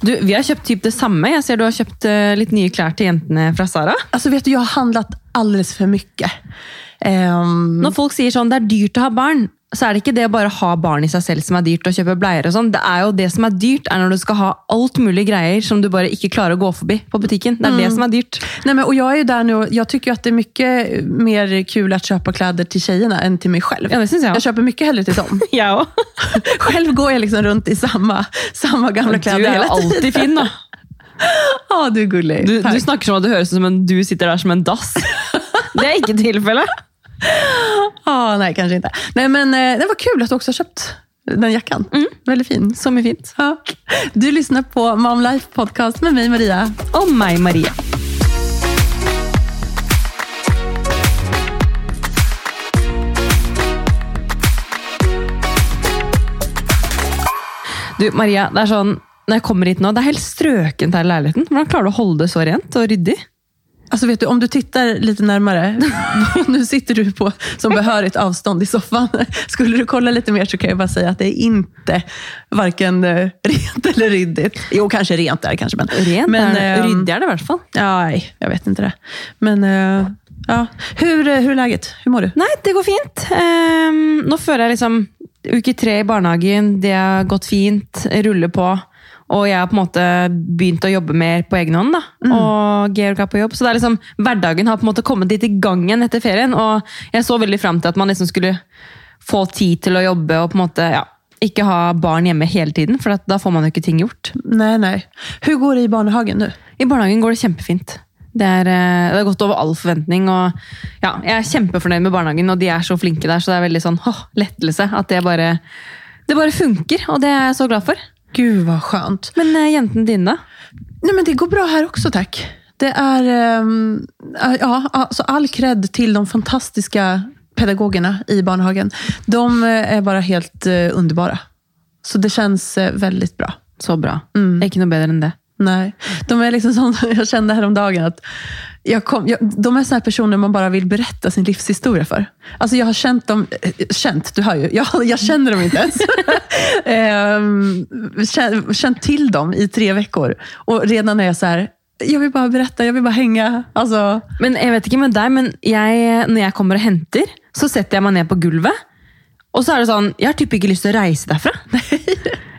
Du, vi har köpt typ det samma. Jag ser du har köpt uh, lite nya kläder till jentene från Sara. Alltså vet du, jag har handlat alldeles för mycket. Um, När folk säger sån, det är dyrt att ha barn, så är det inte det att bara ha barn i sig själv som är dyrt att köpa blöjor och sånt. Det är ju det som är dyrt är när du ska ha allt möjligt grejer som du bara inte klarar att gå förbi på butiken. Det är det som är dyrt. nej men, och jag är ju där nu jag tycker att det är mycket mer kul att köpa kläder till tjejerna än till mig själv. Ja, det syns jag. Jag köper mycket hellre till dem. Ja, själv går jag liksom runt i samma, samma gamla du kläder är hela tiden. alltid fin då. Ja, du är gullig. Du, Tack. du snackar som att det hörs som en du sitter där som en dass. Det är inte tillfälle. Ja, nej, kanske inte. Nej, men eh, det var kul att du också har köpt den jackan. Väldigt fin. Som är fint. Ja. Du lyssnar på Mom Life Podcast med mig, Maria. Och mig, Maria. Du, Maria, det är sån, när jag kommer hit nu, det är helt strökent här i lägenheten. Hur klarar du att hålla det så rent och ryddigt? Alltså vet du, om du tittar lite närmare, nu sitter du på som behörigt avstånd i soffan. Skulle du kolla lite mer så kan jag bara säga att det är inte varken eh, rent eller ryddigt. Jo, kanske rent där kanske. Men, Rent men, är det. ehm, Ryddig är det i alla fall. Ja, nej, jag vet inte det. Men eh, ja. hur, eh, hur är läget? Hur mår du? Nej, det går fint. Um, nå føler jeg liksom Uke tre i barnehagen, det har gått fint. Ruller på. Og jeg har på en måte begynt å jobbe mer på egen hånd. da. Og Georg er på jobb. Så det er liksom, hverdagen har på en måte kommet litt i gang igjen etter ferien. Og jeg så veldig fram til at man liksom skulle få tid til å jobbe og på en måte ja, ikke ha barn hjemme hele tiden. For at da får man jo ikke ting gjort. Nej, nej. Hur går det i barnhagen nu? I barnehagen går det kjempefint. Det er, eh, det har gått over all forventning. og ja, Jeg er kjempefornøyd med barnehagen, og de er så flinke der. Så det er veldig sånn åh, lettelse at det bare, det bare funker. Og det er jeg så glad for. Gud vad skönt. Men eh, jentene dine, da? Nej, men det går bra här också, tack. Det är ehm, ja, alltså all cred till de fantastiska pedagogerna i barnhagen. De eh, är bara helt eh, underbara. Så det känns eh, väldigt bra. Så bra. Det er ikke noe bedre enn det. Nej, de är liksom som jag kände häromdagen att jag kom, jag, de är här personer man bara vill berätta sin livshistoria för. Alltså jag har känt dem, eh, känt, du hör ju, jag, jag känner dem inte ens. Ehm, känt, känt till dem i tre veckor. Och redan är jag så här, jag vill bara berätta, jag vill bara hänga. Alltså, Men jeg vet ikke med deg, men jeg, når jeg kommer og henter, så setter jeg meg ned på gulvet. Og så er det sånn, jeg har typ ikke lyst til å reise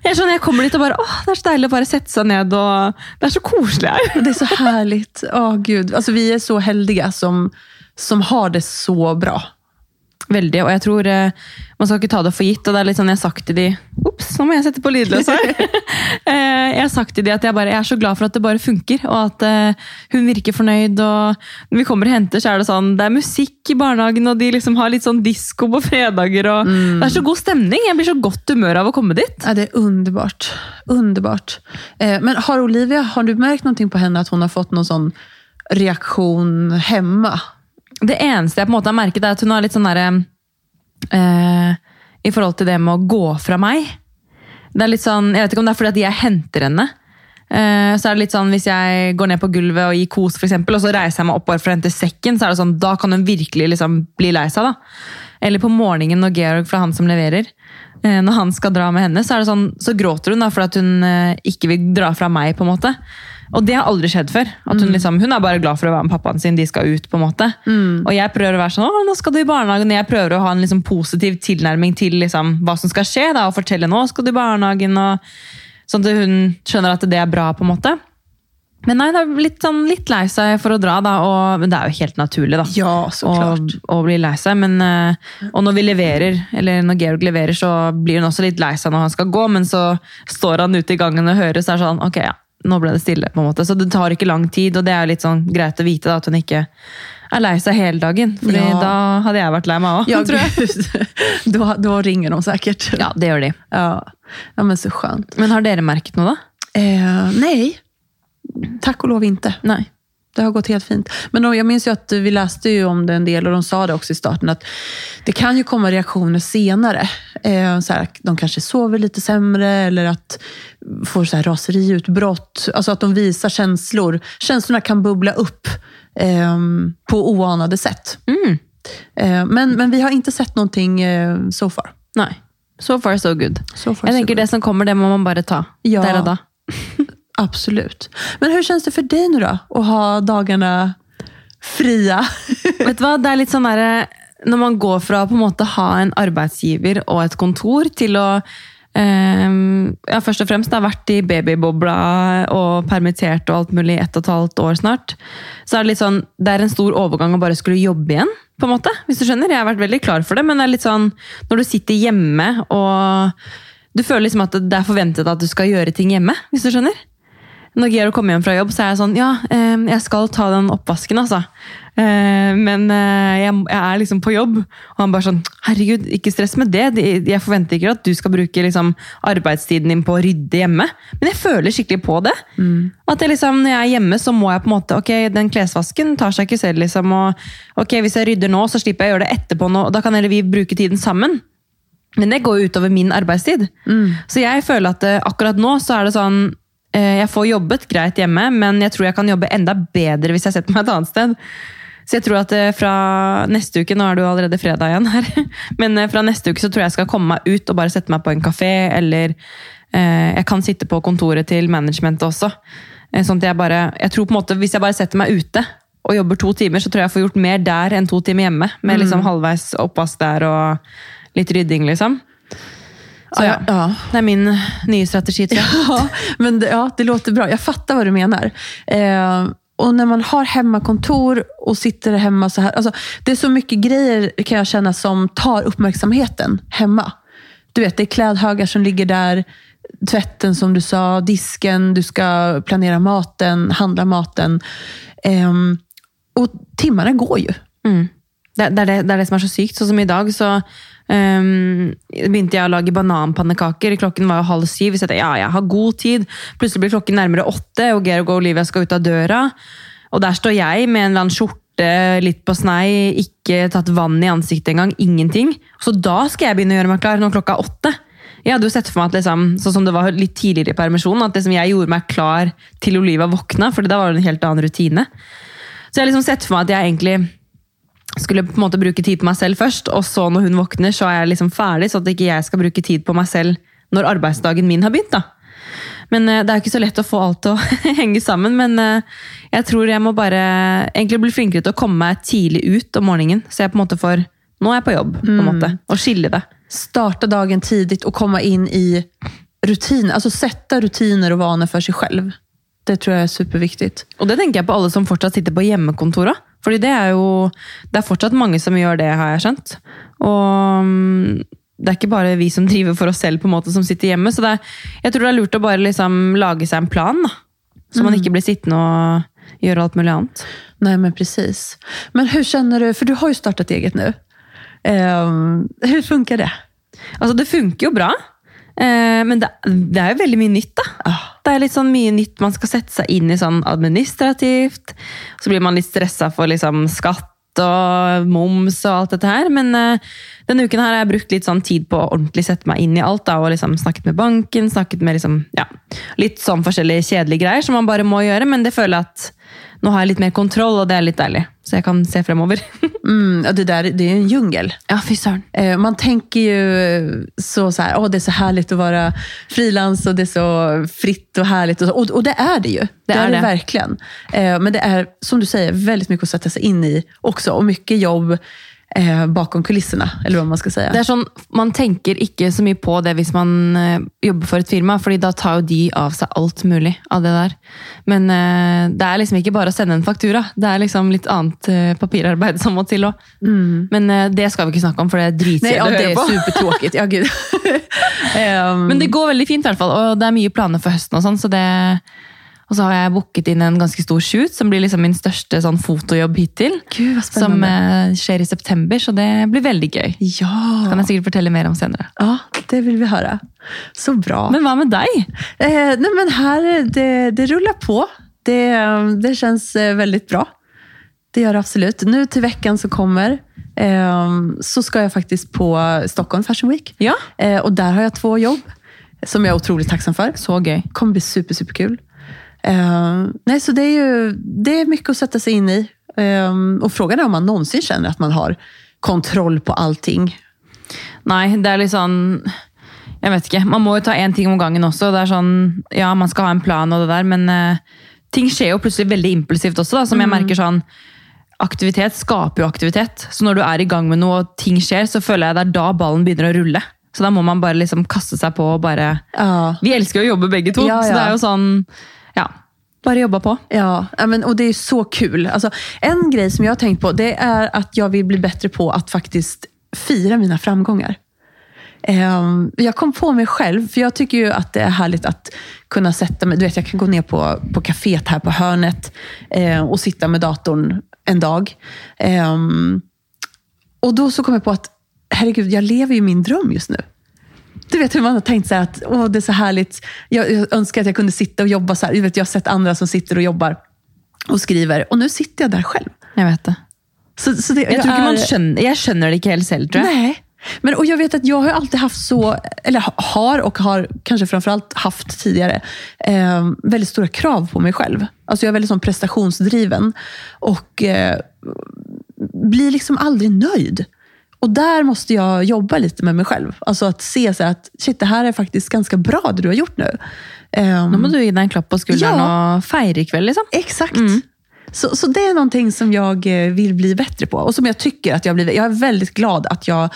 jag Jeg, er jeg kommer dit og bare, åh, det er så deilig å bare sette seg ned, og det er så koselig her. det är så härligt. Åh gud, alltså vi är så heldiga som, som har det så bra. Veldig, og jeg tror eh, man skal ikke ta det for gitt. og det er litt sånn jeg har sagt til de, Ops, nå må jeg sette på lydløs her. Eh, jeg har sagt til de at jeg, bare, jeg er så glad for at det bare funker, og at eh, hun virker fornøyd. og Når vi kommer og henter, så er det sånn, det er musikk i barnehagen, og de liksom har litt sånn disko på fredager. og Det er så god stemning. Jeg blir så godt humør av å komme dit. Ja, det är underbart. Underbart. Eh, men har Olivia, har du märkt någonting på henne att hon har fått någon sån reaktion hemma? Det eneste jeg på en måte har merket, er at hun har litt sånn derre eh, I forhold til det med å gå fra meg. Det er litt sånn, Jeg vet ikke om det er fordi at jeg henter henne. Eh, så er det litt sånn, Hvis jeg går ned på gulvet og gir kos, for eksempel, og så reiser jeg meg opp bare for å hente sekken, så er det sånn, da kan hun virkelig liksom bli lei seg. da. Eller på morgenen når Georg, fra han som leverer, eh, når han skal dra med henne, så, er det sånn, så gråter hun da, for at hun eh, ikke vil dra fra meg. på en måte. Og det har aldri skjedd før. At hun, liksom, hun er bare glad for å være med pappaen sin, de skal ut. på en måte. Og jeg prøver å være sånn, å, nå skal du i barnehagen. Jeg prøver å ha en liksom, positiv tilnærming til liksom, hva som skal skje. Da, og fortelle nå skal du i barnehagen. Og, sånn at hun skjønner at det er bra. på en måte. Men nei, det er litt, sånn, litt lei seg for å dra, da. Og, men det er jo helt naturlig, da. Ja, såklart. Å, å bli lei seg. Men, eh, og når vi leverer, eller når Georg leverer, så blir hun også litt lei seg når han skal gå, men så står han ute i gangen og hører, så er det sånn ok, ja, nå ble det stille. på en måte. Så det tar ikke lang tid, og det er litt sånn greit å vite da, at hun ikke er lei seg hele dagen. Fordi Ja. da hadde jeg vært lei meg òg, Ja, tror jeg. Då, då ringer de säkert. Ja, det gjør de. Ja. ja, men så skönt. Men har dere merket noe, da? Eh, nej, tack och lov inte. Nei. Det har gått helt fint. Men jag minns ju att vi läste ju om det en del och de sa det också i starten att det kan ju komma reaktioner senare. Eh, så här, de kanske sover lite sämre eller att får så här raseriutbrott. Alltså att de visar känslor. Känslorna kan bubbla upp eh, på oanade sätt. Mm. Eh, men, men vi har inte sett någonting eh, so far. Nei. So far, so good. So far, Jeg so tenker good. Det som kommer, det må man bare ta Ja. der og da. Absolut. Men hur känns det för dig nu då? Att ha dagarna fria? Vet du vad, det är lite sån där, eh, när man går från att på en måte ha en arbetsgivare och ett kontor till att Um, ja, först och främst har varit i babybobla och permitterat och allt möjligt i ett og et halvt år snart. Så är det litt sånn Det är en stor övergång att bara skulle jobba igen, på en måte. Hvis du skjønner. Jag har varit väldigt klar för det, men det är lite sånn när du sitter hemma och du føler liksom att det är förväntat att du ska göra ting hemma, hvis du skjønner. Når Gero kommer hjem fra jobb, så er jeg sånn Ja, eh, jeg skal ta den oppvasken, altså. Eh, Men eh, jeg, jeg er liksom på jobb. Og han bare sånn Herregud, ikke stress med det. De- Jeg forventer ikke at du skal bruke liksom arbeidstiden din på å rydde hjemme. Men jeg føler skikkelig på det. At jeg liksom, når jeg er hjemme, så må jeg på en måte Ok, den klesvasken tar seg ikke selv, liksom. Og ok, hvis jeg rydder nå, så slipper jeg å gjøre det etterpå. Nå, da kan heller vi bruke tiden sammen. Men det går jo utover min arbeidstid. Så jeg føler at akkurat nå så er det sånn Jeg får jobbet greit hjemme, men jeg tror jeg kan jobbe enda bedre hvis jeg setter meg et annet sted. Så jeg tror at eh, fra neste uke, nå er det jo allerede fredag igjen her, men eh, fra neste uke så tror jeg jeg skal komme meg ut og bare sette meg på en kafé, eller eh, jeg kan sitte på kontoret til managementet også. Eh, sånn at jeg bare, jeg tror på en måte, Hvis jeg bare setter meg ute og jobber to timer, så tror jeg jeg får gjort mer der enn to timer hjemme. Med liksom halvveis oppvask der og litt rydding, liksom. Så ja, ja. det er min nye strategi. Ja, men det, ja, det låter bra. Jag fattar vad du menar. Eh, och när man har hemmakontor och sitter hemma så här. Alltså, det är så mycket grejer kan jag känna som tar uppmärksamheten hemma. Du vet, det är klädhögar som ligger där. Tvätten som du sa, disken, du ska planera maten, handla maten. Ehm, och timmarna går ju. Mm. Det, det, er det, er det som er så sykt. Sånn som i dag, så um, begynte jeg å lage bananpannekaker. Klokken var jo halv syv. Så jeg tenkte, ja, jeg har god tid. Plutselig blir klokken nærmere åtte, og Georg og Olivia skal ut av døra. Og der står jeg med en eller annen skjorte, litt på snei, ikke tatt vann i ansiktet engang. Ingenting. Så da skal jeg begynne å gjøre meg klar, når klokka er åtte. Jeg hadde jo sett for meg at liksom, sånn som det var litt tidligere i permisjonen, at liksom jeg gjorde meg klar til Olivia våkna, for da var det en helt annen rutine. Så jeg har liksom sett for meg at jeg egentlig skulle på en måte bruke tid på meg selv først, og så når hun våkner, så er jeg liksom ferdig, så at ikke jeg skal bruke tid på meg selv når arbeidsdagen min har begynt. da. Men eh, Det er ikke så lett å få alt til å henge sammen, men eh, jeg tror jeg må bare egentlig bli flinkere til å komme meg tidlig ut om morgenen. Så jeg på en måte får Nå er jeg på jobb, på en måte. Og skille det. Starta dagen tidigt och komma in i rutiner. Alltså sätta rutiner och vanor för sig själv. Det tror jag är superviktigt. Og det tenker jeg på alle som fortsatt sitter på hjemmekontor òg. Fordi det er jo Det er fortsatt mange som gjør det, har jeg skjønt. Og mm, det er ikke bare vi som driver for oss selv, på en måte, som sitter hjemme. Så er, jeg tror det er lurt å bare liksom lage seg en plan, da. Så man ikke blir sittende og gjøre alt mulig annet. Nej, men precis. Men hur känner du, för du har ju startat eget nu. Ehm, hur funkar det? Altså, det funker jo bra. Eh, men det, det jo veldig mye nytt, da. Ah, det är liksom mycket mye nytt man ska sätta sig in i sånn administrativt. Så blir man lite stressad för liksom skatt och moms och allt det här. Men eh, denne uken her har jeg brukt litt sånn tid på å ordentlig sette meg inn i alt. da, og liksom Snakket med banken, snakket med liksom, ja, litt sånn forskjellige kjedelige greier som man bare må gjøre. Men det føler jeg at nå har jeg litt mer kontroll, og det er litt deilig. Så jeg kan se fremover. mm, ja, det där det är en djungel. ja, fy. Eh, Man tänker ju så, så här, det är så härligt att vara frilans och det är så fritt och härligt. Och, och, och det är det ju. Det, är är det, det. verkligen. Eh, Men det är, som du säger, väldigt mycket att sätta sig in i också. Och mycket jobb eh, bakom kulisserna, eller vad man ska säga. Det er sånn, Man tenker ikke så mye på det hvis man eh, jobber for et firma, fordi da tar de av seg alt mulig av det der. Men eh, det er liksom ikke bare å sende en faktura. Det er liksom litt annet eh, papirarbeid som må til òg. Men eh, det skal vi ikke snakke om, for det Nej, dritkjedelig ja, det är supertråkigt. Ja, gud. Ehm, Men det går veldig fint, i hvert fall, og det er mye planer for høsten. Og sånn, så det... Og så har jeg booket inn en ganske stor shoot, som blir liksom min største sånn fotojobb hittil. Gud, vad Som eh, skjer i september, så det blir veldig gøy. Ja. kan jeg sikkert fortelle mer om senere. ja, det vill vi höra. Så bra. Men hva med deg? Eh, nej, men här, det, det rullar på. Det, det känns eh, väldigt bra. Det gör det absolut. Nu till veckan som kommer eh, så ska jag faktiskt på Stockholm Fashion Week. Ja, Eh, och där har jag två jobb som jag är otroligt tacksam för. så gøy. kommer bli super, super kul. Eh, nej, så det är ju det är mycket att sätta sig in i. Eh, och frågan är om man någonsin känner att man har kontroll på allting. Nei, det litt sånn Jeg vet ikke. Man må jo ta én ting om gangen også. Det er sånn, ja, Man skal ha en plan, og det der, men eh, ting skjer jo plutselig veldig impulsivt også. da, Som jeg merker sånn Aktivitet skaper jo aktivitet. Så når du er i gang med noe og ting skjer, så føler jeg det er da ballen begynner å rulle. Så da må man bare liksom kaste seg på og bare Ja. Vi elsker jo å jobbe begge to, Ja, så det ja. er jo sånn Ja. Bare jobba på. Ja, men, och det är så kul. Alltså, en grej som jag har tänkt på det är att jag vill bli bättre på att faktiskt fira mina framgångar. Ehm, jag kom på mig själv, för jag tycker ju att det är härligt att kunna sätta mig, du vet jag kan gå ner på, på kaféet här på hörnet eh, och sitta med datorn en dag. Ehm, och då så kom jag på att, herregud, jag lever ju min dröm just nu. Du vet hur man har tänkt sig att åh, det är så härligt. Jag, jag önskar att jag kunde sitta och jobba så här. Jag, vet, jag har sett andra som sitter och jobbar och skriver. Och nu sitter jag där själv. Jeg vet det. Så, så det, Jeg tror ikke man är- skjønner, jeg skjønner det ikke helt selv, tror jeg. Nej. Men, och jag vet att jag har alltid haft så, eller ha- har och har kanske framförallt haft tidigare, eh, väldigt stora krav på mig själv. Alltså jag är väldigt sån prestationsdriven och eh, blir liksom aldrig nöjd. Och där måste jag jobba lite med mig själv. Alltså att se så att shit, det här är faktiskt ganska bra det du har gjort nu. Ehm, Nå må du gi deg en klapp på skulderen Ja. og feire i kveld, liksom. Exakt. Så, så det är någonting som jag eh, vill bli bättre på och som jag tycker att jag blir. Jag är väldigt glad att jag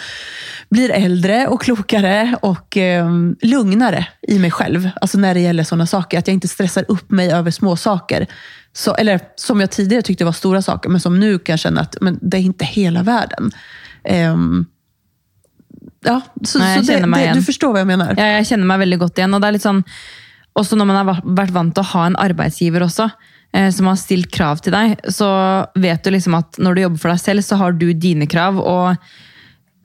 blir äldre och klokare och eh, lugnare i mig själv. Alltså när det gäller sådana saker. Att jag inte stressar upp mig över små saker. Så, eller som jag tidigare tyckte var stora saker, men som nu kan känna att men det är inte hela världen. Ehm, ja, så, Nej, jag så det, känner mig det, igen. du förstår vad jag menar? Ja, jeg kjenner meg veldig godt igjen. og det er litt sånn, Også når man har vært vant til å ha en arbeidsgiver også, eh, som har stilt krav til deg, så vet du liksom at når du jobber for deg selv, så har du dine krav. og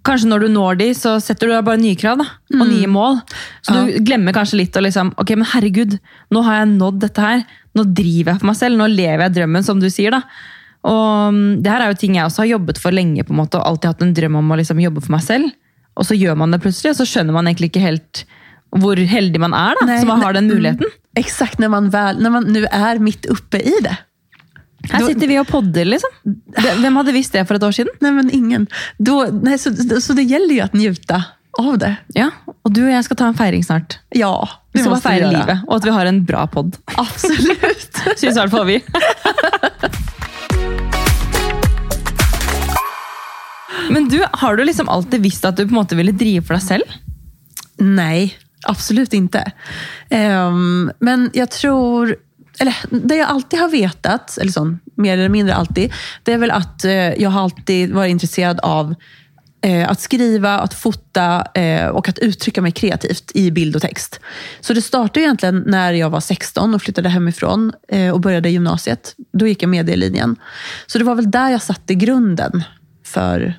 Kanskje når du når de, så setter du deg bare nye krav da, og nye mål. Så du glemmer kanskje litt å liksom, ok, men herregud, nå har jeg nådd dette her. Nå driver jeg for meg selv, nå lever jeg drømmen, som du sier. da. Og mm, det her er jo ting jeg også har jobbet for lenge, på en måte, og alltid hatt en drøm om å liksom jobbe for meg selv. Og så gjør man det plutselig, og så skjønner man egentlig ikke helt hvor heldig man er, da, Nej, som man har den muligheten. Exakt, när man, väl, när man nu är mitt uppe i det. Her sitter vi og podder, liksom. Hvem hadde visst det for et år siden? Nej, men ingen. Då, nej, så, så det gäller ju att njuta av det. Ja, Og du og jeg skal ta en feiring snart. Ja, Vi vi feire göra. livet, og at vi har en bra pod. Absolut. Syns i hvert fall vi. Men du, har du liksom alltid visst att du på en måte ville driva för dig själv? Nej, absolut inte. Um, men jag tror, eller det jag alltid har vetat, eller sån, mer eller mindre alltid, det är väl att uh, jag har alltid varit intresserad av eh, att skriva, att fota eh, och att uttrycka mig kreativt i bild och text. Så det startade egentligen när jag var 16 och flyttade hemifrån och började gymnasiet. Då gick jag medielinjen. Så det var väl där jag satte grunden för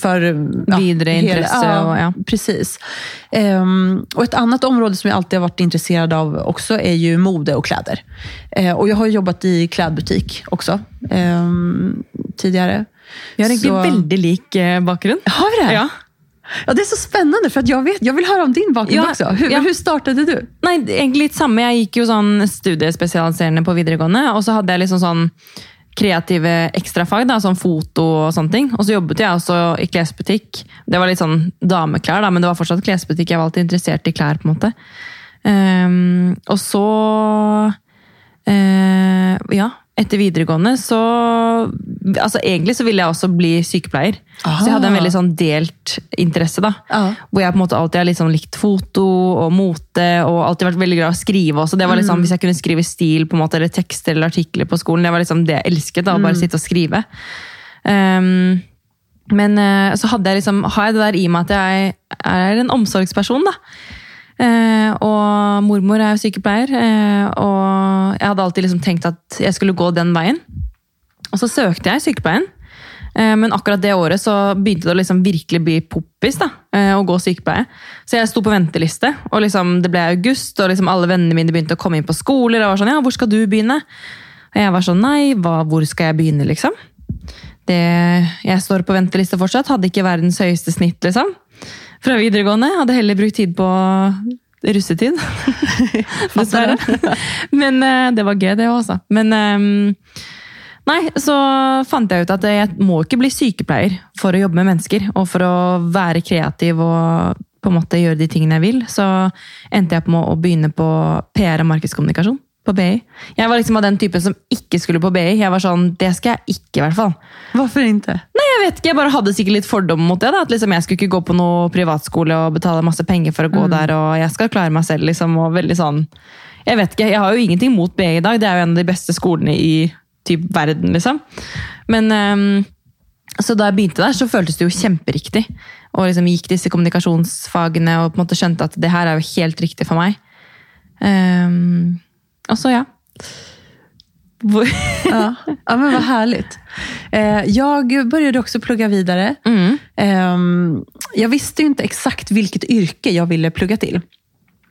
för Vidare intresse och- ja. Precis. Ehm, och ett annat område som jag alltid har varit intresserad av också är ju mode och kläder. Eh, och jag har jobbat i klädbutik också ehm, tidigare. Vi har egentlig Så- veldig lik eh, bakgrunn. Har vi det? Ja. Ja, det är så spännande för att jag, vet, jag vill höra om din bakgrund Ja, också. Hur, ja. hur startade du? Nei, egentlig litt samme. Jeg gikk jo sånn studiespesialiserende på videregående, og så hadde jeg liksom sånn kreative ekstrafag, da, foto og sånne ting. Og så jobbet jeg også i klesbutikk. Det var litt sånn dameklær, da, men det var fortsatt klesbutikk. Jeg var alltid interessert i klær, på en måte. Um, og så uh, Ja, etter videregående så altså Egentlig så ville jeg også bli sykepleier. Så jeg hadde en Ah. veldig sånn delt interesse. da. Ja. Hvor jeg på en måte alltid har liksom likt foto og mote, og alltid vært veldig glad i å skrive også. Det var liksom, Hvis jeg kunne skrive stil på en måte, eller tekster eller artikler på skolen, det var liksom det jeg elsket. da, å bare sitte og skrive. Ehm, men eh, så hadde jeg liksom, har jeg det der i meg at jeg er en omsorgsperson. da. Eh, og mormor er jo sykepleier, eh, og jeg hadde alltid liksom tenkt at jeg skulle gå den veien. Og så søkte jeg sykepleien. Eh, Men akkurat det året så begynte det å liksom virkelig bli poppis da, eh, å gå sykepleie. Så jeg sto på venteliste, og liksom det ble august, og liksom alle vennene mine begynte å komme inn på skoler. og var sånn, ja, hvor skal du begynne? Og jeg var sånn, nei, hva, hvor skal jeg begynne, liksom? Det, jeg står på venteliste fortsatt, hadde ikke verdens høyeste snitt, liksom. Fra videregående, hadde heller brukt tid på russetid. Dessverre. Men eh, det var gøy, det også. Men ehm, Nei, så fant jeg ut at jeg må ikke bli sykepleier for å jobbe med mennesker, og for å være kreativ og på en måte gjøre de tingene jeg vil, så endte jeg på med å begynne på PR og markedskommunikasjon på BI. Jeg var liksom av den typen som ikke skulle på BI. Jeg var sånn, Det skal jeg ikke, i hvert fall. Varför inte? Nei, jeg vet ikke, jeg bare hadde sikkert litt fordom mot det. da, at liksom Jeg skulle ikke gå på noe privatskole og betale masse penger for å gå der, og jeg skal klare meg selv. liksom, og veldig sånn, Jeg vet ikke, jeg har jo ingenting mot BI i dag, det er jo en av de beste skolene i typ verden, liksom. Men ehm, Så da jeg begynte der, så føltes det jo kjemperiktig. Og liksom gikk disse kommunikasjonsfagene og på en måte skjønte at det er jo helt riktig for meg. Ehm, og så, ja. Ja, ja men vad härligt. Eh, jag började också plugga vidare. mm. Ehm, jag visste inte exakt vilket yrke jag ville plugga till.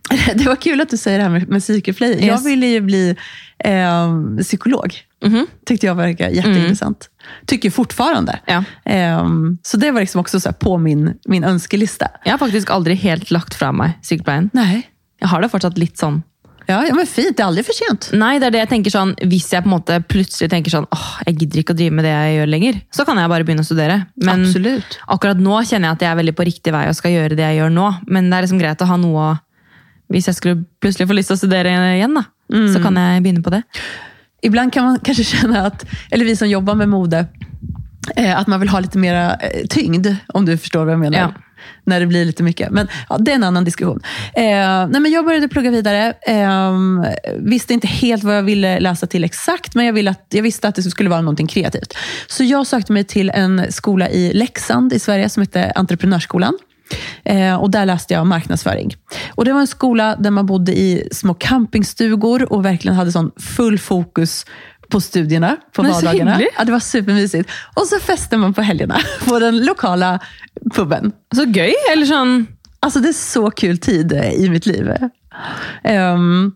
Det var kul att du säger det här med, med psykeflöjd. Jag Yes. ville ju bli ehm, psykolog. Mhm. Tyckte jag verkar jätteintressant. Tycker fortfarande. Ja. Ehm, så det var liksom också så på min, min önskelista. Jeg har faktisk aldri helt lagt fra meg sykepleien. Nej. Jeg har det fortsatt litt sånn. Ja, ja, men fint. Det är aldrig för sent. Nei, det er det jeg tenker sånn, Hvis jeg på en måte plutselig tenker sånn, åh, jeg gidder ikke å drive med det jeg gjør lenger, så kan jeg bare begynne å studere. Men Absolut. akkurat nå kjenner jeg at jeg er veldig på riktig vei og skal gjøre det jeg gjør nå. Men det er liksom greit å ha noe Hvis jeg skulle plutselig få lyst til å studere igjen, da, så kan jeg begynne på det. Ibland kan man kanske känna att, eller vi som jobbar med mode, eh, att man vill ha lite mera eh, tyngd, om du förstår vad jag menar. Ja. När det blir lite mycket. Men ja, det är en annan diskussion. Eh, nej, men jag började plugga vidare. Eh, visste inte helt vad jag ville läsa till exakt, men jag, ville att, jag visste att det skulle vara någonting kreativt. Så jag sökte mig till en skola i Leksand i Sverige som hette Entreprenörsskolan. Eh, och där läste jag marknadsföring. Och Det var en skola där man bodde i små campingstugor och verkligen hade sån full fokus på studierna på Men så vardagarna. hyggligt. Ja, det var supermysigt. Och så festade man på helgerna på den lokala puben. Så gøy! Eller sånn Alltså det är så kul tid i mitt liv. Ehm,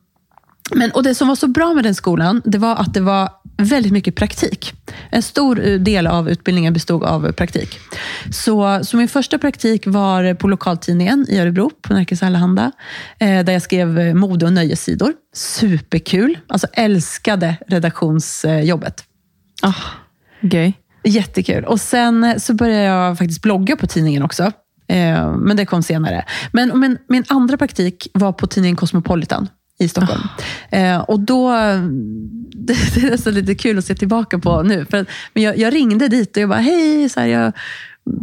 men, och Det som var så bra med den skolan, det var att det var väldigt mycket praktik. En stor eh, del av utbildningen bestod av praktik. Så, så min första praktik var på lokaltidningen i Örebro, på Närkes Allehanda, eh, där jag skrev eh, mode och nöjessidor. Superkul. Alltså älskade redaktionsjobbet. åh, Gøy. Jättekul. Och sen eh, så började jag faktiskt blogga på tidningen också. Eh, men det kom senare. Men, men min andra praktik var på tidningen Cosmopolitan i Stockholm. Eh, och då, det, det är nästan lite kul att se tillbaka på nu. För men jag, jag ringde dit och jag bara, hej, så här, jag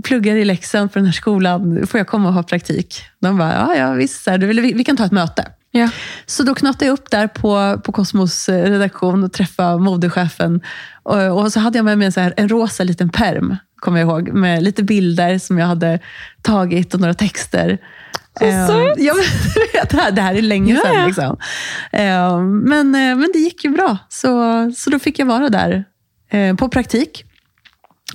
pluggar i Leksand på den här skolan. Får jag komma och ha praktik? De bara, ja, ja visst, så här, du, vi, vi kan ta ett möte. Ja. Så då knatade jag upp där på, på Cosmos eh, redaktion och träffade modechefen. Och, och så hade jag med mig en, så här, en rosa liten perm, kommer jag ihåg, med lite bilder som jag hade tagit och några texter. Så Eh, söt! ja, det, här, det här är länge sedan. ja. Liksom. Eh, men, eh, men det gick ju bra, så, så då fick jag vara där eh, på praktik.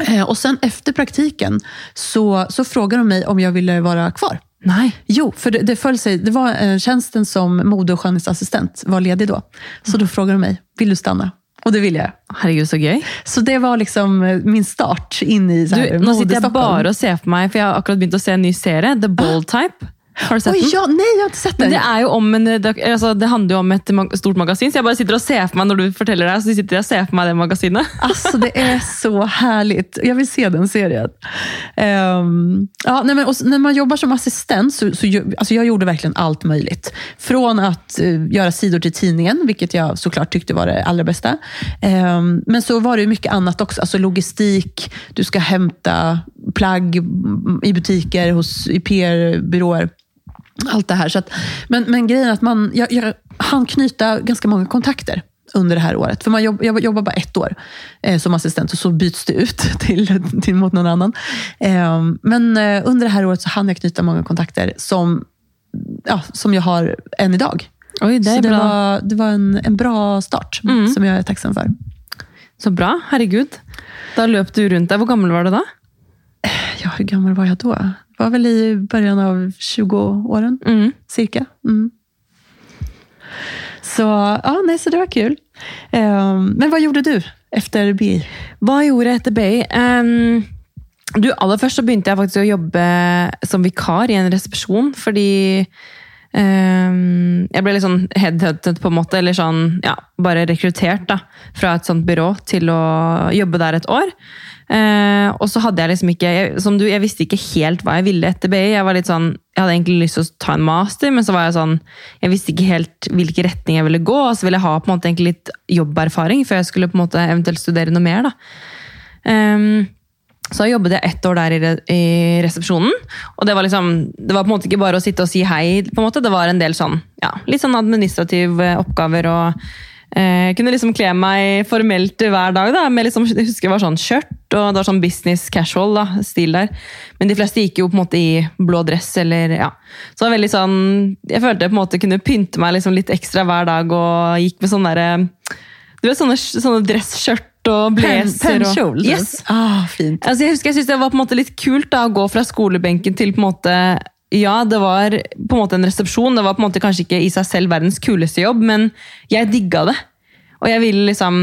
Eh, och sen efter praktiken så, så frågade de mig om jag ville vara kvar. Nei. Jo, för det, det föll sig. Det var tjänsten som mode och skönhetsassistent var ledig då. Så då frågade de mig, vill du stanna? Och det ville jag. Herregud, så gøy. Så det var liksom eh, min start in i så Du, här, nå sitter mode-Stockholm. bare og ser for meg, for jeg har akkurat begynt å se en ny serie, The Bold Type. Har du sett Oj, den? ja, nej, jag har inte sett Men den. det er jo om en redak altså, Det handler jo om et mag stort magasin, så jeg bare sitter og ser for meg når du forteller det, så sitter jeg og ser for meg det magasinet. Alltså det är så härligt. Jag vill se den serien. Ehm, ja, nej, men, och när man jobbar som assistent, så, så alltså jag gjorde verkligen allt möjligt. Från att eh, göra sidor till tidningen, vilket jag såklart tyckte var det allra bästa. Ehm, men så var det ju mycket annat också. Alltså logistik, du ska hämta plagg mm, i butiker, hos, i PR-byråer. Allt det här. Så att, men, men grejen är att man, jag, jag hann knyta ganska många kontakter under det här året. För man jobb, jag jobbar bara ett år eh, som assistent och så byts det ut till, till mot någon annan. Eh, men eh, under det här året så hann jag knyta många kontakter som, ja, som jag har än idag. Oi, det så det bra. var, det var en, en bra start Mm. som jag är tacksam för. Så bra. Herregud. Da løp du rundt der. Hvor gammel var du da? Ja, hur gammal var jag då? Var väl i början av 20-åren. Mm. cirka. Mm. Så, ja, nej, så det var kul. Ehm, men vad gjorde du efter BI? Hva gjorde jeg etter BI? Ehm, du, aller først så begynte jeg faktisk å jobbe som vikar i en resepsjon, fordi ehm, jeg ble litt sånn headhunted, på en måte, eller sånn, ja, bare rekruttert da, fra et sånt byrå til å jobbe der et år. Eh, og så hadde jeg liksom ikke jeg, Som du, jeg visste ikke helt hva jeg ville etter BI. Jeg var litt sånn, jeg hadde egentlig lyst til å ta en master, men så var jeg sånn Jeg visste ikke helt hvilken retning jeg ville gå, og så ville jeg ha på en måte egentlig litt jobberfaring før jeg skulle på en måte eventuelt studere noe mer. da. Ehm, så jobbet jeg ett år der i, re i resepsjonen. Og det var liksom, det var på en måte ikke bare å sitte og si hei. på en måte, Det var en del sånn, ja, litt sånn administrative oppgaver. og eh, eh kunne liksom kle meg formelt hver dag. da, med liksom, Jeg husker det var sånn skjørt og det var sånn business casual da, stil der. Men de fleste gikk jo på en måte i blå dress. eller ja. Så det var veldig sånn, Jeg følte jeg på en måte kunne pynte meg liksom litt ekstra hver dag og gikk med sånn derre eh, du vet, sånne, sånne dresskjørt og blazer. Pennkjol? og, yes. Ah, fint. Altså, jeg husker jeg syntes det var på en måte litt kult da, å gå fra skolebenken til på en måte Ja, det var på en måte en resepsjon. Det var på en måte kanskje ikke i seg selv verdens kuleste jobb, men jeg digga det. Og jeg ville liksom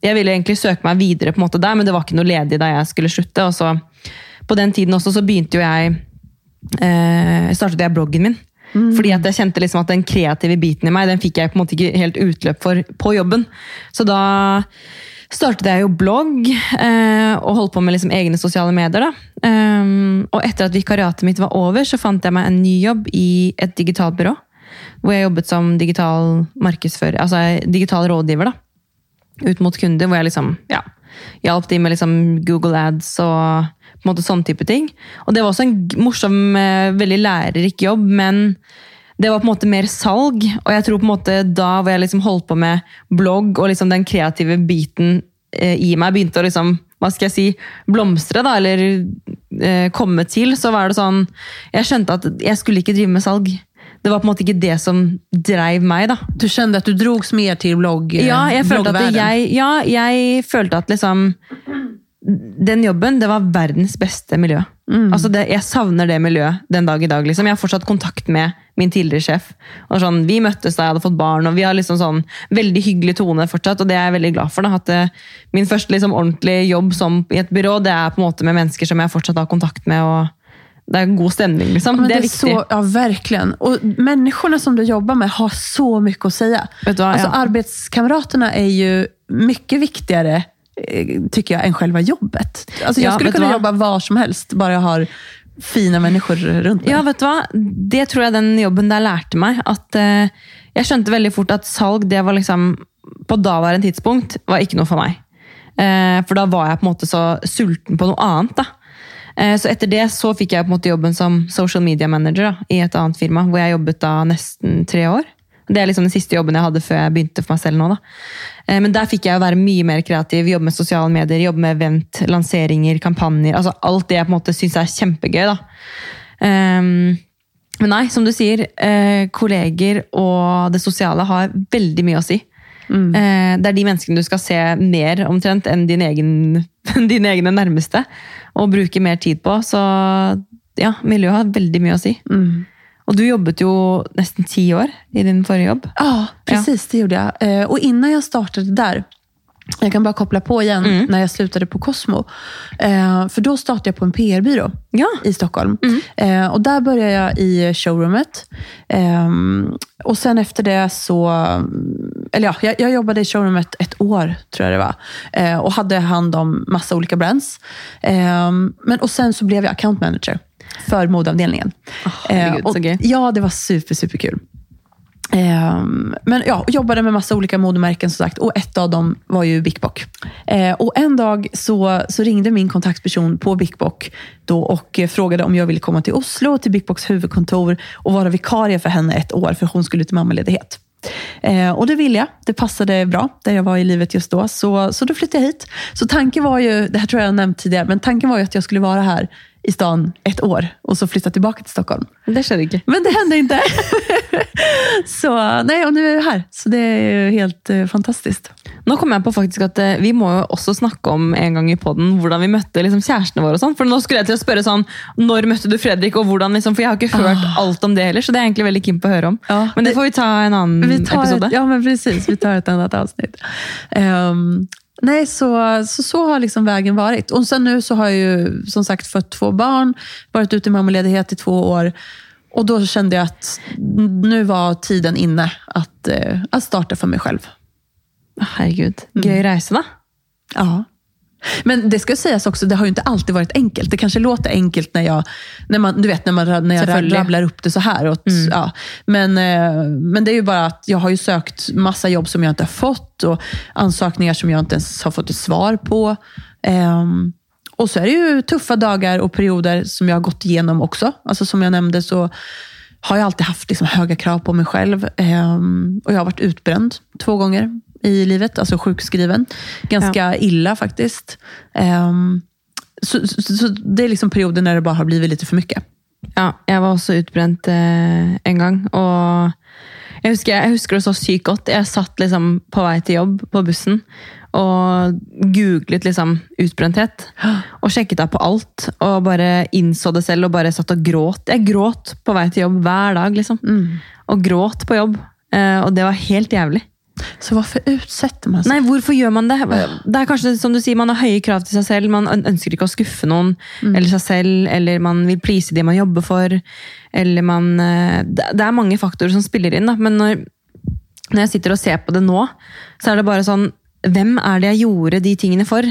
jeg ville egentlig søke meg videre på en måte der, men det var ikke noe ledig da jeg skulle slutte. Og så, på den tiden også så begynte jo jeg eh, startet jeg bloggen min. Fordi at jeg kjente liksom at den kreative biten i meg den fikk jeg på en måte ikke helt utløp for på jobben. Så da startade jeg jo blogg eh, og holdt på med liksom egne sosiale medier. da. Um, eh, og etter at vikariatet mitt var over, så fant jeg meg en ny jobb i et digitalt byrå. Hvor jeg jobbet som digital markedsfører, altså digital rådgiver. da ut mot kunder, hvor jeg liksom, ja, hjalp de med liksom Google ads og på en måte sånne type ting. Og det var også en morsom, eh, veldig lærerik jobb, men det var på en måte mer salg. Og jeg tror på en måte da hvor jeg liksom holdt på med blogg og liksom den kreative biten eh, i meg begynte å liksom, hva skal jeg si, blomstre, da, eller eh, komme til, så var det sånn Jeg skjønte at jeg skulle ikke drive med salg. Det var på en måte ikke det som dreiv meg, da. Du kände att du drogs mer till blogg, Ja, jeg følte at bloggvärlden. jeg, ja, jeg følte at liksom Den jobben, det var verdens beste miljø. Altså det, jeg savner det miljøet den dag i dag. Liksom. Jeg har fortsatt kontakt med min tidligere sjef. Og sånn, vi møttes da jeg hadde fått barn, og vi har liksom sånn veldig hyggelig tone fortsatt. Og det er jeg veldig glad for. Da, at eh, Min første liksom, ordentlige jobb som, i et byrå, det er på en måte med mennesker som jeg fortsatt har kontakt med. og det er god stemning, liksom. Men det er viktig. Så, ja, verkligen. Och människorna som du jobbar med har så mycket att säga. Vet du vad, alltså, ja. Arbetskamraterna är ju mycket viktigare, tycker jag, än själva jobbet. Alltså, jag Ja, skulle kunna vad? jobba var som helst, bara jag har fina människor runt mig. Ja, vet du hva? Det tror jeg den jobben der lærte meg. At eh, Jeg skjønte veldig fort at salg det var liksom, på daværende tidspunkt var ikke noe for meg. Eh, for da var jeg på måte så sulten på noe annet. da. Eh, så etter det så fikk jeg på jobben som social media manager da, i et annet firma, hvor jeg jobbet da nesten tre år. Det er liksom den siste jobben jeg hadde før jeg begynte for meg selv nå. da. Eh, Men der fikk jeg jo være mye mer kreativ, jobbe med sosiale medier, jobbe med event, lanseringer, kampanjer. altså Alt det jeg på en måte syns er kjempegøy. da. Ehm, men nei, som du sier, eh, kolleger og det sosiale har veldig mye å si. Eh, det er de menneskene du skal se mer omtrent enn din egen, dine egne nærmeste. Og bruke mer tid på. Så ja, miljøet har veldig mye å si. Og du jobbet jo nesten ti år i din forrige jobb. Ja, precis. Det gjorde jag. Eh, Och innan jag startade där, jag kan bara koppla på igen Mm. när jag slutade på Cosmo. Eh, för då startade jag på en PR-byrå Ja. i Stockholm. Mm. Eh, och där började jag i showroomet. Ehm, och sen efter det så... Eller ja, jag, jag jobbade i showroomet ett år, tror jag det var. Eh, och hade hand om massa olika brands. Ehm, men, och sen så blev jag account manager för modeavdelningen. och, så gøy. Ja, det var super, super kul. Ehm, men ja, jobbade med massa olika modemärken som sagt. Och ett av dem var ju Big Bock. Eh, och en dag så, så ringde min kontaktperson på Big Bock då och eh, frågade om jag ville komma till Oslo, till Big Bocks huvudkontor och vara vikarie för henne ett år, för hon skulle till mammaledighet. Eh, och det ville jag. Det passade bra där jag var i livet just då. Så, så då flyttade jag hit. Så tanken var ju, det här tror jag jag nämnt tidigare, men tanken var ju att jag skulle vara här i stan ett år och så flytta tillbaka till Stockholm. Det skjedde ikke. Men det hände inte. så nej, och nu är jag här. Så det är ju helt eh, fantastiskt. Nå kom jeg på faktisk at eh, Vi må jo også snakke om en gang i podden hvordan vi møtte liksom kjærestene våre. og sånn. For Nå skulle jeg til å spørre sånn, når møtte du Fredrik, og hvordan, liksom, for jeg har ikke hørt alt om det heller. så det er jeg egentlig veldig keen på å høre om. Ja, Men det det- får vi ta en Vi tar episode. ett, ja, men precis. Vi tar ett annat avsnitt. Ehm, nej, så, så så har liksom vägen varit. Och sen nu så har jag ju som sagt fått två barn, varit ute i mammaledighet i två år. Och då kände jag att nu var tiden inne att, eh, att starta för mig själv. Herregud, gøy reise, da. Ja, Men det ska sägas också, det har ju inte alltid varit enkelt. Det kanske låter enkelt när jag, när man, du vet, när man, när jag rabblar upp det så här. Och, ja. men, eh, men det är ju bara att jag har ju sökt massa jobb som jag inte har fått och ansökningar som jag inte ens har fått ett svar på. Ehm, och så är det ju tuffa dagar och perioder som jag har gått igenom också. Alltså som jag nämnde så har jag alltid haft liksom höga krav på mig själv. Ehm, och jag har varit utbränd två gånger i livet, alltså sjukskriven. Ganska illa faktiskt. Ehm, så, så, så det är liksom perioder när det bara har blivit lite för mycket. Ja, jeg var også utbrent eh, en gang. Og jeg husker, jeg husker det så sykt godt. Jeg satt liksom på vei til jobb på bussen og googlet liksom. Og sjekket av på alt. Og bare innså det selv og bare satt og gråt. Jeg gråt på vei til jobb hver dag. liksom. Og gråt på jobb. Eh, og det var helt jævlig. Så varför utsätter man sig? Nei, hvorfor gjør man det? Det er kanskje som du sier, Man har høye krav til seg selv. Man øn- ønsker ikke å skuffe noen eller seg selv. Eller man vil please de man jobber for. Eller man, eh, det det er mange faktorer som spiller inn. Da. Men når, når jeg sitter og ser på det nå, så er det bare sånn Hvem er det jeg gjorde de tingene for?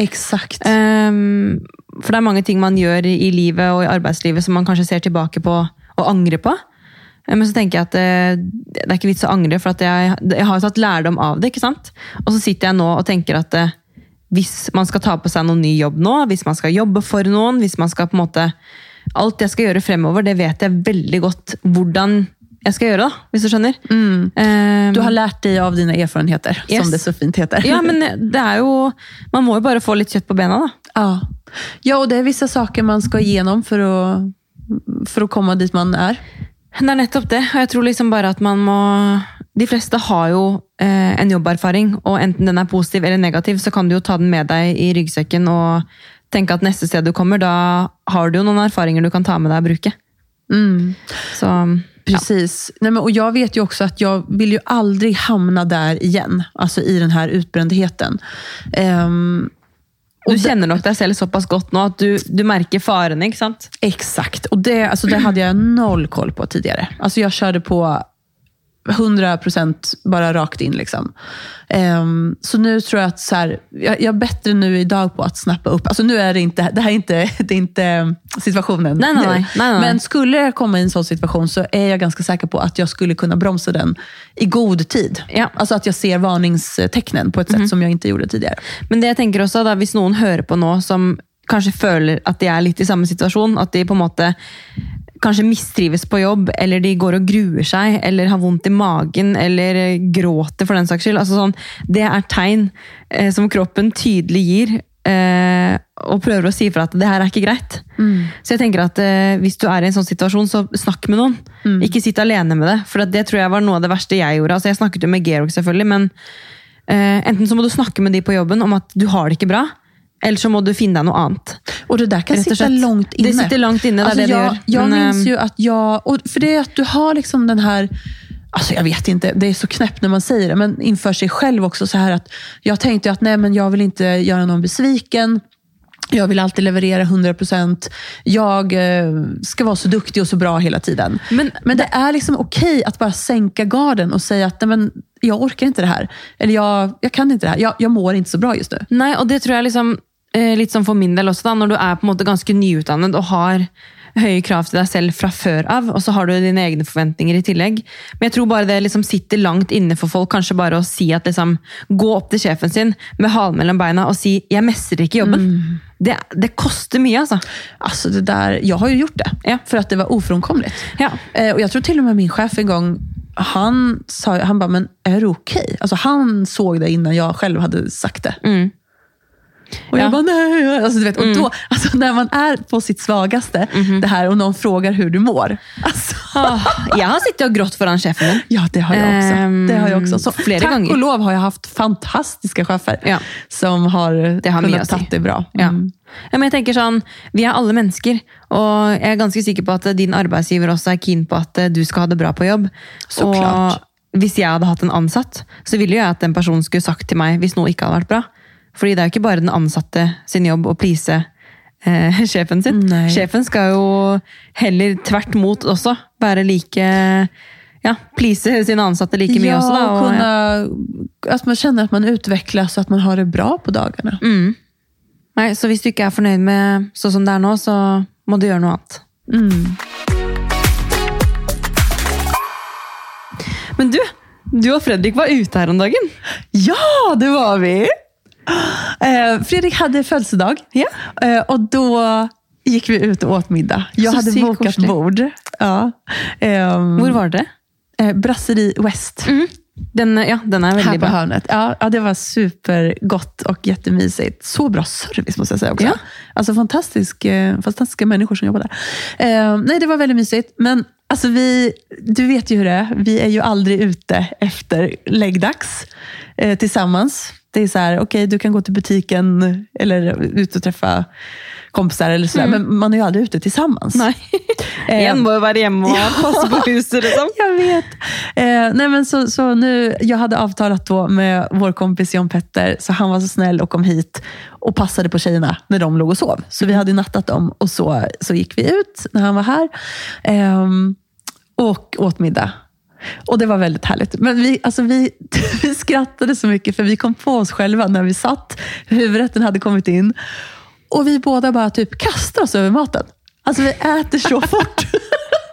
Exakt. Ehm, for det er mange ting man gjør i livet og i arbeidslivet som man kanskje ser tilbake på og angrer på. Eh, Men så tenker jeg at det, det er ikke vits å angre, for at jeg, jeg har jo tatt lærdom av det. ikke sant? Og så sitter jeg nå og tenker at eh, hvis man skal ta på seg noen ny jobb nå, hvis man skal jobbe for noen, hvis man skal på en måte Alt jeg skal gjøre fremover, det vet jeg veldig godt hvordan jeg skal gjøre, da, hvis du skjønner. Ehm, Du har lärt dig av dina erfarenheter, Yes. som det så fint heter. ja, men det er jo Man må jo bare få litt kjøtt på bena, da. Ja. ja, och det är vissa saker man ska igenom för att, för att komma dit man är. Det er nettopp det. Og jeg tror liksom bare at man må De fleste har jo eh, en jobberfaring, og enten den er positiv eller negativ, så kan du jo ta den med deg i ryggsekken og tenke at neste sted du kommer, da har du jo noen erfaringer du kan ta med deg og bruke. Så ja. Precis. Nej, men, och jag vet ju också att jag vill ju aldrig hamna där igen. Alltså i den här utbrändheten. Du det- kjenner nok deg selv såpass godt nå at du, du merker farene, ikke sant? Exakt, och det, alltså det hade jag noll koll på tidigare. Alltså jag körde på 100% bara rakt in. Liksom. Ehm, så nu tror jag att så här, jag, jag är bättre nu idag på att snappa upp. Alltså nu är det inte, det här är inte, det är inte situationen Nej, nej, nej. Nej. Men skulle jag komma i en sån situation så är jag ganska säker på att jag skulle kunna bromsa den i god tid. Ja. Mhm. Alltså att jag ser varningstecknen på ett sätt som jag inte gjorde tidigare. Men det tenker også, da, hvis noen hører på nå som kanskje føler at de er litt i samme situasjon, at de på en måte kanskje mistrives på jobb, eller de går og gruer seg, eller har vondt i magen, eller eh, gråter for den saks skyld. Altså sånn, det er tegn eh, som kroppen tydelig gir, eh, og prøver å si fra at det her er ikke greit. Så jeg tenker at eh, hvis du er i en sånn situasjon, så snakk med noen. Ikke sitt alene med det, at det tror jeg var noe av det verste jeg gjorde. Jeg snakket jo med Georg selvfølgelig, men eh, enten så må du snakke med de på jobben om at du har det ikke bra, eller så må du finne deg noe annet. Och det där kan och sitta långt Det inne. sitter långt inne, det alltså det det jag, gör. Jag Men, minns ju att jag, och för det är att du har liksom den här, alltså jag vet inte, det är så knäppt när man säger det, men inför sig själv också så här att jag tänkte att nej men jag vill inte göra någon besviken. Jag vill alltid leverera 100%. Jag eh, ska vara så duktig och så bra hela tiden. Men- men det är liksom okej att bara sänka garden och säga att nej, men jag orkar inte det här. Eller jag, jag kan inte det här. Jag, jag mår inte så bra just nu. Nei, og det tror jeg liksom, eh, litt sånn for min del også, da, når du er på en måte ganske nyutdannet og har høye krav til deg selv fra før av, og så har du dine egne forventninger i tillegg. Men jeg tror bare det liksom sitter langt inne for folk, kanskje bare å si at liksom, gå opp til sjefen sin med halen mellom beina og si 'jeg mestrer ikke jobben'. Det, det koster mye, altså. Alltså det där, jag har ju gjort det, Ja. för att det var ofrånkomligt. Ja. Eh, och Jag tror till och med min chef en gång, han sa han bara, men är det okej? Alltså han såg det innan jag själv hade sagt det. Mm. Och jag Ja. bara, nej. Alltså, du vet, och då, alltså, när man är på sitt svagaste, Mhm. det här, och någon frågar hur du mår. Alltså, Åh, jeg har sittet og grått foran sjefen min. ja, det har jag också. Ehm, det har jag också. Så, flera tack gånger. och lov har jag haft fantastiska chefer Ja. som har, Det har kunnat ta det bra. Ja. Mm. Ja, men jeg tenker sånn, Vi er alle mennesker, og jeg er ganske sikker på at din arbeidsgiver også er keen på at eh, du skal ha det bra på jobb. Så klart. Og hvis jeg hadde hatt en ansatt, så ville jeg at den personen skulle sagt til meg hvis noe ikke hadde vært bra. Fordi det er jo ikke bare den ansatte sin jobb å please eh, sjefen sin. Nei. Sjefen skal jo heller tvert mot også være like Ja, please sine ansatte like mye ja, også. Da, och kunna, att man känner att man utvecklas och att man har det bra på dagarna. Mm. Nei, så hvis du ikke er fornøyd med sånn som det er nå, så må du gjøre noe annet. Men du, du og Fredrik var ute her om dagen. Ja, det var vi! Eh, Fredrik hade födelsedag Ja. eh, och då gick vi ut och åt middag. Jag Så hade bokat bord. Ja. Ehm, Hvor var dere? eh, Brasserie West. Den, ja, den er Här veldig på bra. hörnet. Ja, ja, det var supergott och jättemysigt. Så bra service måste jag säga också. Ja. Alltså fantastisk, eh, fantastiska människor som jobbar där. Eh, nej, det var väldigt mysigt. Men alltså vi, du vet ju hur det är. Vi är ju aldrig ute efter läggdags eh, tillsammans. Det är så här, okej, du kan gå till butiken eller ut och träffa kompisar eller sådär. Men man är ju aldrig ute tillsammans. Nei. Eh, En må jo være hjemme og passe på huset, liksom. Jag vet. Eh, nej men så, så nu, jag hade avtalat då med vår kompis John Petter, så han var så snäll och kom hit och passade på tjejerna när de låg och sov. Så vi hade nattat dem och så, så gick vi ut när han var här ehm, och åt middag. Och det var väldigt härligt. Men vi, alltså vi, vi skrattade så mycket för vi kom på oss själva när vi satt, huvudrätten hade kommit in och vi båda bara typ kastar oss över maten. Alltså vi äter så fort.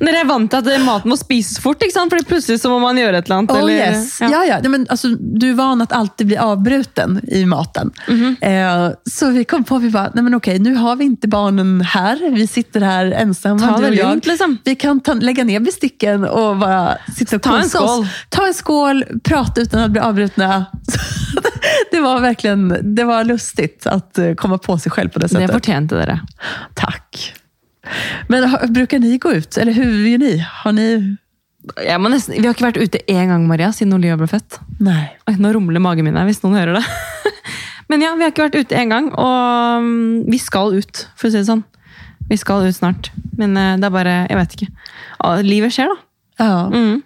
Dere er vant til at maten må spises fort, sant? Fordi plutselig så må man gjøre et eller annet. Oh eller, yes. Ja. Ja, Nej, men alltså, du är van att alltid bli avbruten i maten. Mhm. Eh, så vi kom på, vi bara, nej men okej, nu har vi inte barnen här. Vi sitter här ensamma, Ta du det och jag. lugnt, liksom. Vi kan ta, lägga ner besticken och bara sitta och Ta en kosa oss. skål. Ta en skål, prata utan att bli avbrutna. det var verkligen det var lustigt att eh, komma på sig själv på det Det sättet. fortjente dere. Tack. Men brukar ni gå ut? Eller hur gör ni? Har ni? Jeg må nesten, vi har ikke vært ute én gang, Maria, siden Olivia ble født. Nej. Oi, nå rumler magen min her, hvis noen hører det. Men ja, vi har ikke vært ute én gang, og mm, vi skal ut, for å si det sånn. Vi skal ut snart. Men eh, det er bare Jeg vet ikke. Ja, livet skjer, da. Ja. Mm.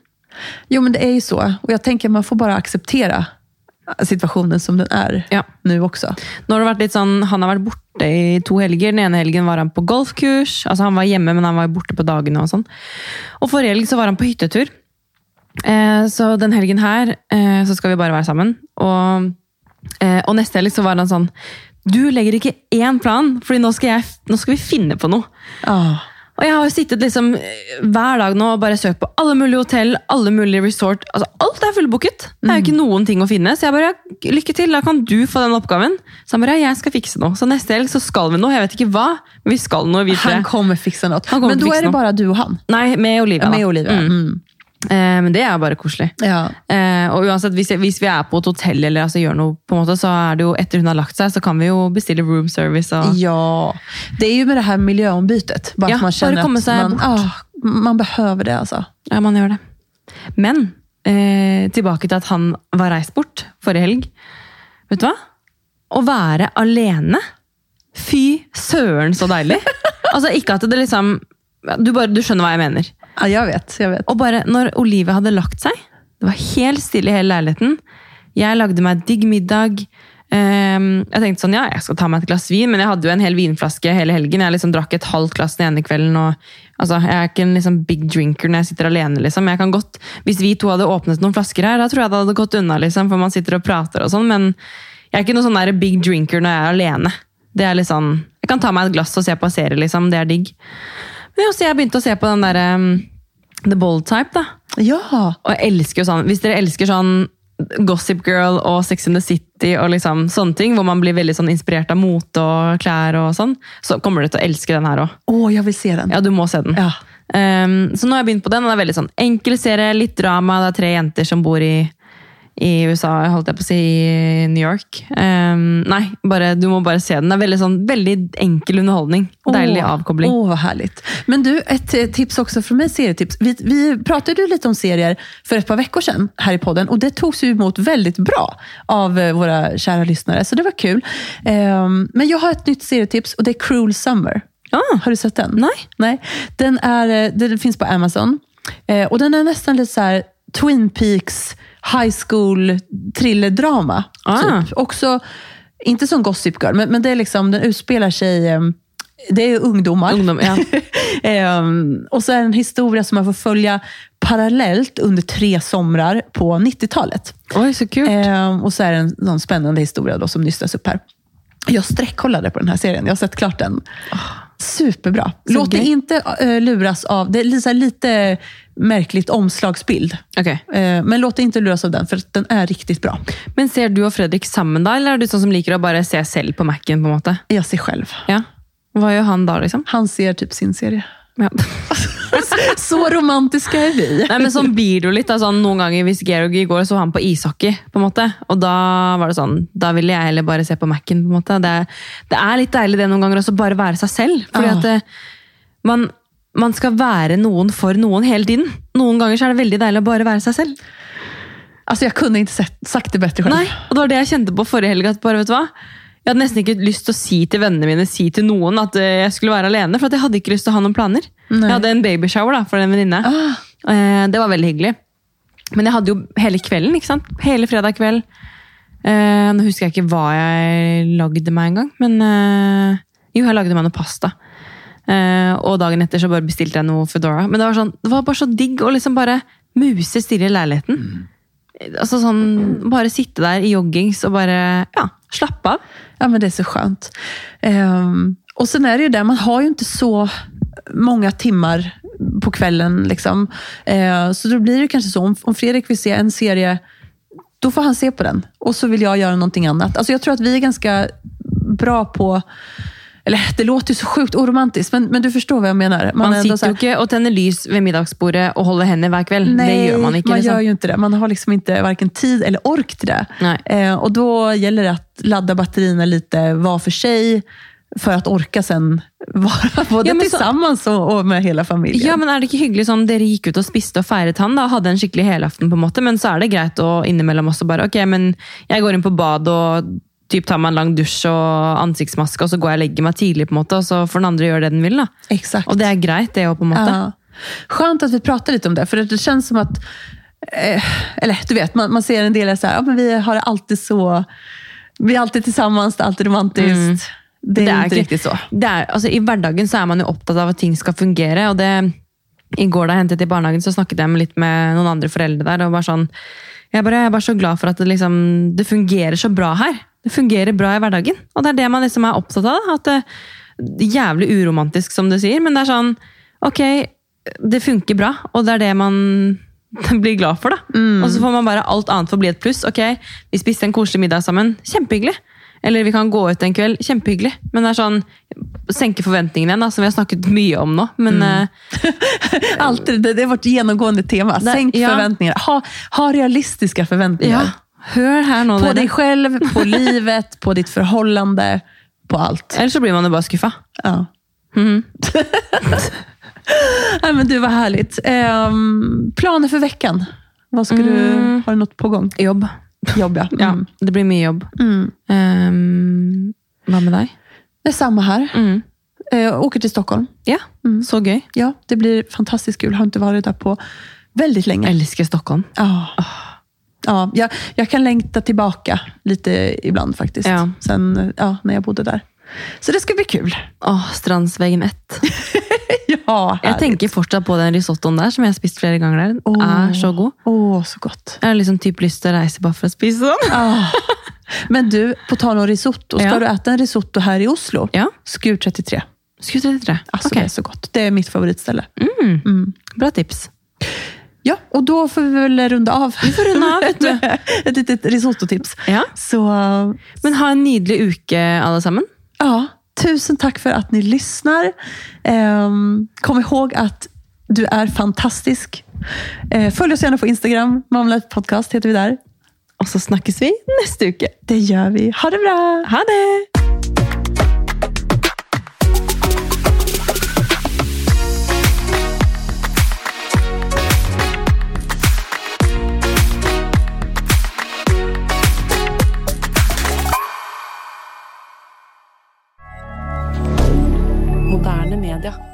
Jo, men det är ju så. Och jag tänker man får bara acceptera situationen som den är Ja. nu också. Nå har det vært litt sånn, Han har vært borte i to helger. Den ene helgen var han på golfkurs. altså Han var hjemme, men han var borte på dagene. og sånn. Og Forrige helg så var han på hyttetur. Eh, så den helgen her eh, så skal vi bare være sammen. Og, eh, og neste helg så var han sånn Du legger ikke én plan, Fordi nå skal, jeg, nå skal vi finne på noe. Ja. Og jeg har sittet liksom eh, hver dag nå og bare søkt på alle mulige hotell, alle mulige resort. altså Alt er fullbooket. Det er jo ikke noen ting å finne. Så jeg bare, lykke til, da kan du få den oppgaven. Så han bare, jeg skal fikse noe. Så neste helg så skal vi noe. Jeg vet ikke hva, men vi skal noe. Vi tre. Han kommer något. Han kommer men fixa är det bara du och han? Nei, med Olivia. da. Med Olivia? Mm. Eh, men det er jo bare koselig. Ja. Eh, og uansett, hvis, vi er på et hotell eller altså, gjør noe, på en måte, så er det jo etter hun har lagt seg, så kan vi jo bestille room service. Og, ja. Det är ju med det här miljöombytet. Bara Ja, man komma att sig man, bort. ah, man behöver det. alltså. Ja, man gjør det. Men eh, tilbake til at han var reist bort forrige helg. Vet du hva? Å være alene. Fy søren, så deilig! altså Ikke at det liksom du, bare, du skjønner hva jeg mener. Ja, jag vet. Jag vet. Och bara när Olivia hade lagt sig, det var helt stilla i hela lägenheten. Jag lagde en digg middag. Um, jag tänkte sånn, ja, jag ska ta mig ett glas vin, men jag hade ju en hel vinflaska hela helgen. Jag liksom drakk ett halvt glass den ene kvelden. og altså, Jeg er ikke en liksom, big drinker när jag sitter alene. liksom. Jeg kan godt, Hvis vi två hade öppnat några flaskor här, då tror jeg det hadde gått undan, liksom, For man sitter och pratar och sånn, men jag är ikke noen sånn big drinker när jag är alene. Det er litt sånn, liksom, Jeg kan ta mig ett glas och se på en serie, liksom. Det är digg. Men også, jeg begynte å se på den der um, The Bold Type. da. Ja. Og jeg elsker jo sånn, Hvis dere elsker sånn Gossip Girl og Sex in the City og liksom sånne ting, hvor man blir veldig sånn inspirert av mote og klær, og sånn, så kommer du til å elske den her òg. Åh, jag vill se den. Ja, du må se den. Ja. Um, så nå har jeg begynt på den. og Det er veldig sånn enkel serie, litt drama. Det er tre jenter som bor i, i USA, holdt jeg på å si, i New York. Um, nei, bare, du må bare se den. Det er veldig, sånn, veldig enkel underholdning. Deilig avkobling. Åh, vad härligt. Men du, ett eh, tips också från mig, serietips. Vi, vi pratade ju lite om serier för ett par veckor sedan här i podden och det togs ju emot väldigt bra av eh, våra kära lyssnare, så det var kul. Ehm, men jag har ett nytt serietips och det är Cruel Summer. Ah, Har du sett den? Nej. Nej. Den, är, eh, den finns på Amazon Eh, och den är nästan lite så här Twin Peaks high school thrillerdrama. Ah. Typ. Också, inte som Gossip Girl, men, men det är liksom, den utspelar sig eh, det är ungdomar. ungdom, ja. Ehm, och så är det en historia som man får följa parallellt under tre somrar på 90-talet. Oj, så kult. Ehm, och så är det en sån spännande historia då som nystas upp här. Jag sträckkollade på den här serien. Jag har sett klart den. Superbra. Så Låt dig inte eh, luras av... Det är lite märkligt omslagsbild. Okej. Eh, men låt dig inte luras av den, för den är riktigt bra. Men ser du og Fredrik sammen, da? Eller er du sånn som liker å bare se selv på Mac-en? på måte? Jag ser själv. Ja. Hva gjør han da, liksom? Han ser typ sin serie. Ja. Så romantiska är vi. Nei, men Sånn blir det litt. Da, sånn, noen ganger hvis Georg i går så han på ishockey, på en måte. og da var det sånn, da ville jeg heller bare se på Mac-en. på en måte. Det, det er litt deilig det noen ganger også, bare være seg selv. Fordi Ja. at det, man, man skal være noen for noen hele tiden. Noen ganger så er det veldig deilig å bare være seg selv. Alltså jag kunde inte sagt det bättre själv. Nei, og Det var det jeg kjente på forrige helg. at bare, vet du hva? Jeg hadde nesten ikke lyst til å si til vennene mine si til noen at eh, jeg skulle være alene. For at jeg hadde ikke lyst til å ha noen planer. Nei. Jeg hadde en babyshower da, for en venninne. Ah, Eh, det var veldig hyggelig. Men jeg hadde jo hele kvelden. ikke sant? Hele fredag kveld. Eh, nå husker jeg ikke hva jeg lagde meg engang. Men eh, jo, jeg lagde meg noe pasta. Eh, og dagen etter så bare bestilte jeg noe Foodora. Men det var, sånn, det var bare så digg å liksom bare muse stille i leiligheten. Altså sånn, Bare sitte der i joggings og bare ja, slappe av. ja, men det är så skönt. Ehm, och sen är det ju det, man har ju inte så många timmar på kvällen. Liksom. Eh, så då blir det kanske så, om, om Fredrik vill se en serie, då får han se på den. Och så vill jag göra någonting annat. Alltså jag tror att vi är ganska bra på eller det låter ju så sjukt oromantiskt, men, men du förstår vad jag menar. Man, är så sitter jo ikke og tenner lys ved middagsbordet og holder hender hver kveld. det gjør man ikke. man liksom. gör ju inte det. Man har liksom inte varken tid eller ork till det. Nej. Eh, och då gäller det att ladda batterierna lite var för sig, för att orka sen vara både Ja, men så- tillsammans och, och med hela familjen. Ja, men er det ikke hyggelig sånn Dere gikk ut og spiste og feiret han da, hadde en skikkelig helaften, på en måte, men så er det greit å innimellom også bare Ok, men jeg går inn på bad og typ tar meg en lang dusj og ansiktsmaske, og så går jeg og legger meg tidlig, på en måte, og så får den andre gjøre det den vil. da. Exakt. Og det er greit, det på en måte. Ja. Skönt att vi pratar lite om det, för det känns som att, eh, eller du vet, man, man ser en del är så här, ja, men vi har det alltid så, vi är alltid tillsammans, det är alltid romantiskt. Det är, Mm. Det er inte riktigt så. Det er, altså, I hverdagen så er man jo opptatt av at ting skal fungere. og det, I går da jeg hentet i barnehagen, så snakket jeg med litt med noen andre foreldre der. og bare sånn, Jeg, bare, jeg er bare så glad for at det, liksom, det fungerer så bra her. Det fungerer bra i hverdagen. Og det er det man liksom er opptatt av. At det, Jævlig uromantisk, som du sier, men det er sånn Ok, det funker bra, og det er det man blir glad for. da. Og så får man bare alt annet få bli et pluss. Ok, Vi spiste en koselig middag sammen. Kjempehyggelig. Eller vi kan gå ut en kveld. Kjempehyggelig. Men det er sånn, senke forventningene igjen, da, som vi har snakket mye om nå. Men eh, Alltid, det, det är vårt genomgående tema. Sänk ja. förväntningar. Ha, ha realistiska förväntningar. ja, hør her nå, På dig själv, på livet, på ditt förhållande, på allt. Ellers så blir man jo bare skuffa. Ja. Mhm. Nej, men du, vad härligt. Ehm, planer för veckan? Vad ska du, Mm. har du något på gång? Jobb. Jobb, ja. Ja, Mm. det blir mye jobb. Mm. Um, hva med deg? Det är samma här. Mm. Eh, åker till Stockholm. Ja, Mm. så gøy. Ja, det blir fantastiskt kul. Har inte varit där på väldigt länge. Elsker Stockholm. Ja. Ja, jag, jag kan längta tillbaka lite ibland faktiskt. Ja. Sen ja, när jag bodde där. Så det ska bli kul. Åh, Strandsvegen 1. Ja, Jeg tenker fortsatt på den risottoen der, som jeg har spist flere ganger der. Den Åh. er så god. Åh, så gott. Jeg har liksom typ lyst til å reise bare for å spise den. Ah. Men du, på tal om risotto. Ska Ja. du äta en risotto här i Oslo? Ja, Skur 33. Skulle 33. Alltså Ok, det är så gott. Det är mitt favoritställe. mm. Mm. Bra tips. Ja, och då får vi väl runda av. Vi får runde av, med Ett litet risottotips. Ja. Så Men ha en nydelig uke, alle sammen. ja, tusen tack för att ni lyssnar. Ehm, kom ihåg att du är fantastisk. Eh, följ oss gärna på Instagram. Mamlet podcast heter vi där. Og så snakkes vi neste uke. Det gör vi. Ha det bra! Ha det! Moderne media.